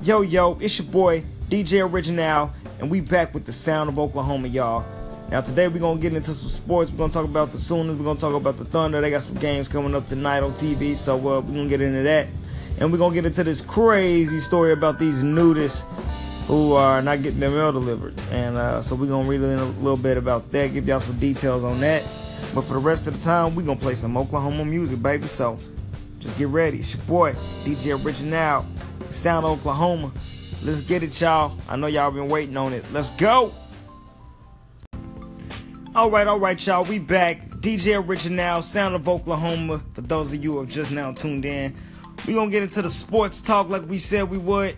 Yo, yo, it's your boy, DJ Original, and we back with the sound of Oklahoma, y'all. Now, today we're going to get into some sports. We're going to talk about the Sooners. We're going to talk about the Thunder. They got some games coming up tonight on TV, so uh, we're going to get into that. And we're going to get into this crazy story about these nudists who are not getting their mail delivered. And uh, so we're going to read a little bit about that, give y'all some details on that. But for the rest of the time, we're going to play some Oklahoma music, baby. So just get ready. It's your boy, DJ Original. Sound of Oklahoma. Let's get it, y'all. I know y'all been waiting on it. Let's go. All right, all right, y'all. We back. DJ Original, Sound of Oklahoma. For those of you who have just now tuned in, we gonna get into the sports talk like we said we would.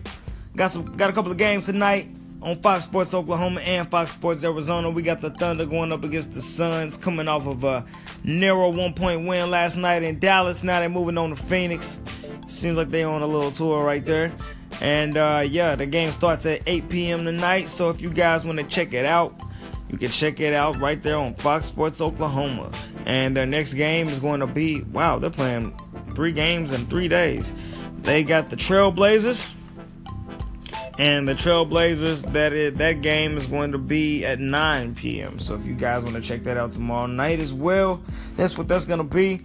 Got some, got a couple of games tonight on Fox Sports Oklahoma and Fox Sports Arizona. We got the Thunder going up against the Suns, coming off of a narrow one-point win last night in Dallas. Now they're moving on to Phoenix. Seems like they on a little tour right there. And uh, yeah, the game starts at 8 p.m. tonight. So if you guys want to check it out, you can check it out right there on Fox Sports Oklahoma. And their next game is going to be wow, they're playing three games in three days. They got the Trailblazers. And the Trailblazers, that is, that game is going to be at 9 p.m. So if you guys want to check that out tomorrow night as well, that's what that's going to be.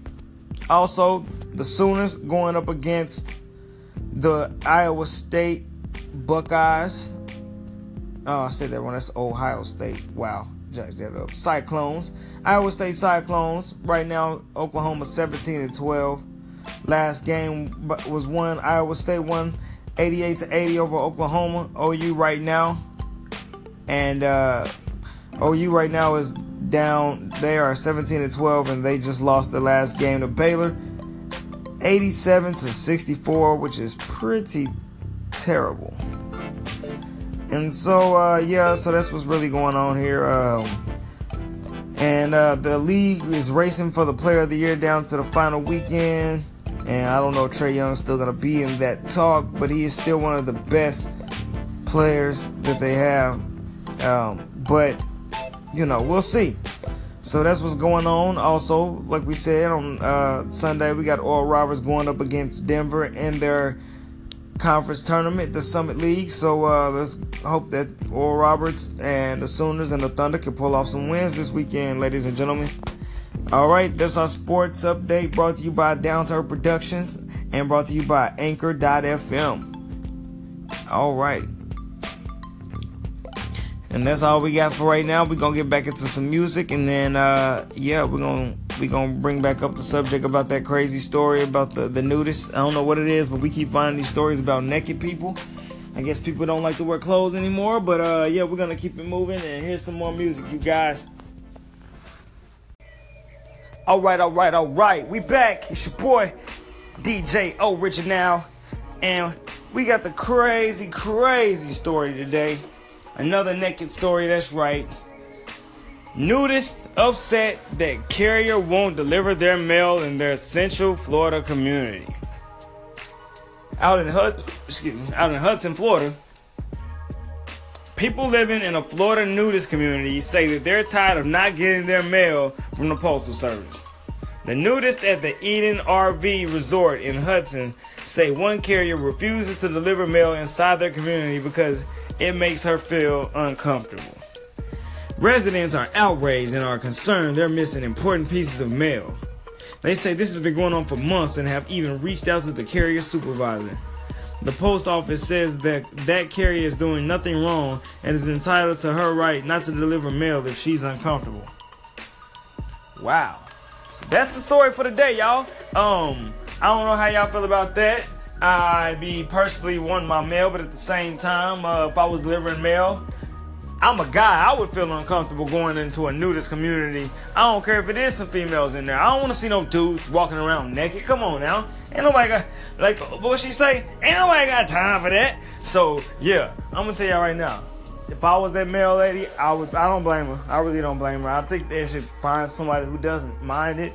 Also, the Sooners going up against the Iowa State Buckeyes. Oh, I said that one. That's Ohio State. Wow. Jack that up. Cyclones. Iowa State Cyclones. Right now, Oklahoma 17 and 12. Last game was won. Iowa State won 88 to 80 over Oklahoma. OU right now. And uh, OU right now is down. They are 17 to 12, and they just lost the last game to Baylor, 87 to 64, which is pretty terrible. And so, uh, yeah, so that's what's really going on here. Um, and uh, the league is racing for the Player of the Year down to the final weekend. And I don't know Trae Young's still going to be in that talk, but he is still one of the best players that they have. Um, but you know, we'll see. So that's what's going on. Also, like we said on uh, Sunday, we got Oral Roberts going up against Denver in their conference tournament, the Summit League. So uh, let's hope that Oral Roberts and the Sooners and the Thunder can pull off some wins this weekend, ladies and gentlemen. All right, that's our sports update brought to you by Downtown Productions and brought to you by Anchor.fm. All right. And that's all we got for right now. We're gonna get back into some music and then uh yeah, we're gonna we're gonna bring back up the subject about that crazy story about the, the nudist. I don't know what it is, but we keep finding these stories about naked people. I guess people don't like to wear clothes anymore, but uh yeah, we're gonna keep it moving and here's some more music, you guys. Alright, alright, alright. We back. It's your boy DJ Original. And we got the crazy, crazy story today. Another naked story, that's right. Nudist upset that carrier won't deliver their mail in their Central Florida community. Out in excuse me, out in Hudson, Florida, people living in a Florida nudist community say that they're tired of not getting their mail from the postal service. The nudists at the Eden RV Resort in Hudson say one carrier refuses to deliver mail inside their community because it makes her feel uncomfortable. Residents are outraged and are concerned they're missing important pieces of mail. They say this has been going on for months and have even reached out to the carrier supervisor. The post office says that that carrier is doing nothing wrong and is entitled to her right not to deliver mail if she's uncomfortable. Wow. So that's the story for the day, y'all. Um, I don't know how y'all feel about that. I'd be personally wanting my mail, but at the same time, uh, if I was delivering mail, I'm a guy. I would feel uncomfortable going into a nudist community. I don't care if it is some females in there. I don't want to see no dudes walking around naked. Come on now. Ain't nobody got, like, what she say? Ain't nobody got time for that. So, yeah, I'm going to tell y'all right now. If I was that mail lady, I would. I don't blame her. I really don't blame her. I think they should find somebody who doesn't mind it.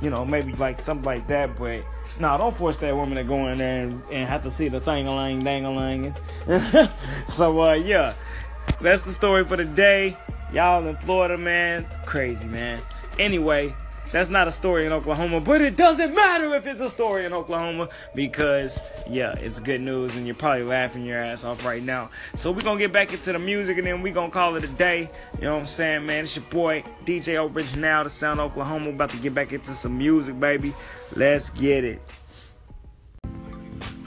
You know, maybe like something like that. But no, don't force that woman to go in there and, and have to see the thing a lang dang a lang. so uh, yeah, that's the story for the day. Y'all in Florida, man, crazy man. Anyway, That's not a story in Oklahoma, but it doesn't matter if it's a story in Oklahoma because, yeah, it's good news and you're probably laughing your ass off right now. So we're going to get back into the music and then we're going to call it a day. You know what I'm saying, man? It's your boy, DJ Original, the Sound Oklahoma. About to get back into some music, baby. Let's get it.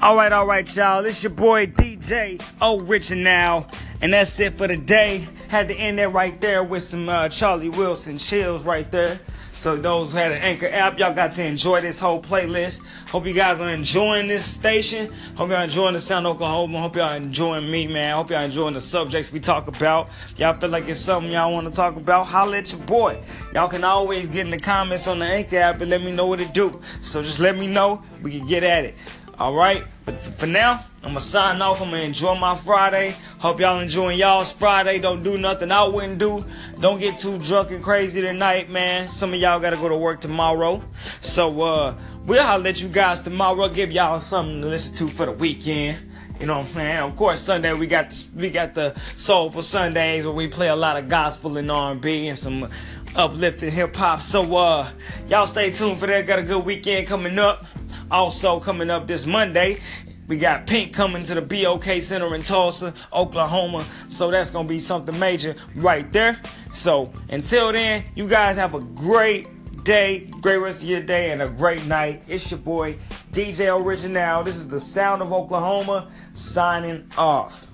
All right, all right, y'all. This your boy DJ Original, and that's it for the day. Had to end it right there with some uh, Charlie Wilson chills right there. So those who had an Anchor app, y'all got to enjoy this whole playlist. Hope you guys are enjoying this station. Hope y'all enjoying the Sound of Oklahoma. Hope y'all enjoying me, man. Hope y'all enjoying the subjects we talk about. Y'all feel like it's something y'all want to talk about? Holla at your boy. Y'all can always get in the comments on the Anchor app and let me know what it do. So just let me know. We can get at it. All right, but for now, I'm gonna sign off. I'm gonna enjoy my Friday. Hope y'all enjoying y'all's Friday. Don't do nothing I wouldn't do. Don't get too drunk and crazy tonight, man. Some of y'all gotta go to work tomorrow. So uh, we'll holler at you guys tomorrow. Give y'all something to listen to for the weekend. You know what I'm saying? Of course, Sunday we got we got the Soulful Sundays where we play a lot of gospel and R&B and some uplifting hip hop. So uh, y'all stay tuned for that. Got a good weekend coming up. Also, coming up this Monday, we got Pink coming to the BOK Center in Tulsa, Oklahoma. So that's going to be something major right there. So until then, you guys have a great day, great rest of your day, and a great night. It's your boy, DJ Original. This is the sound of Oklahoma signing off.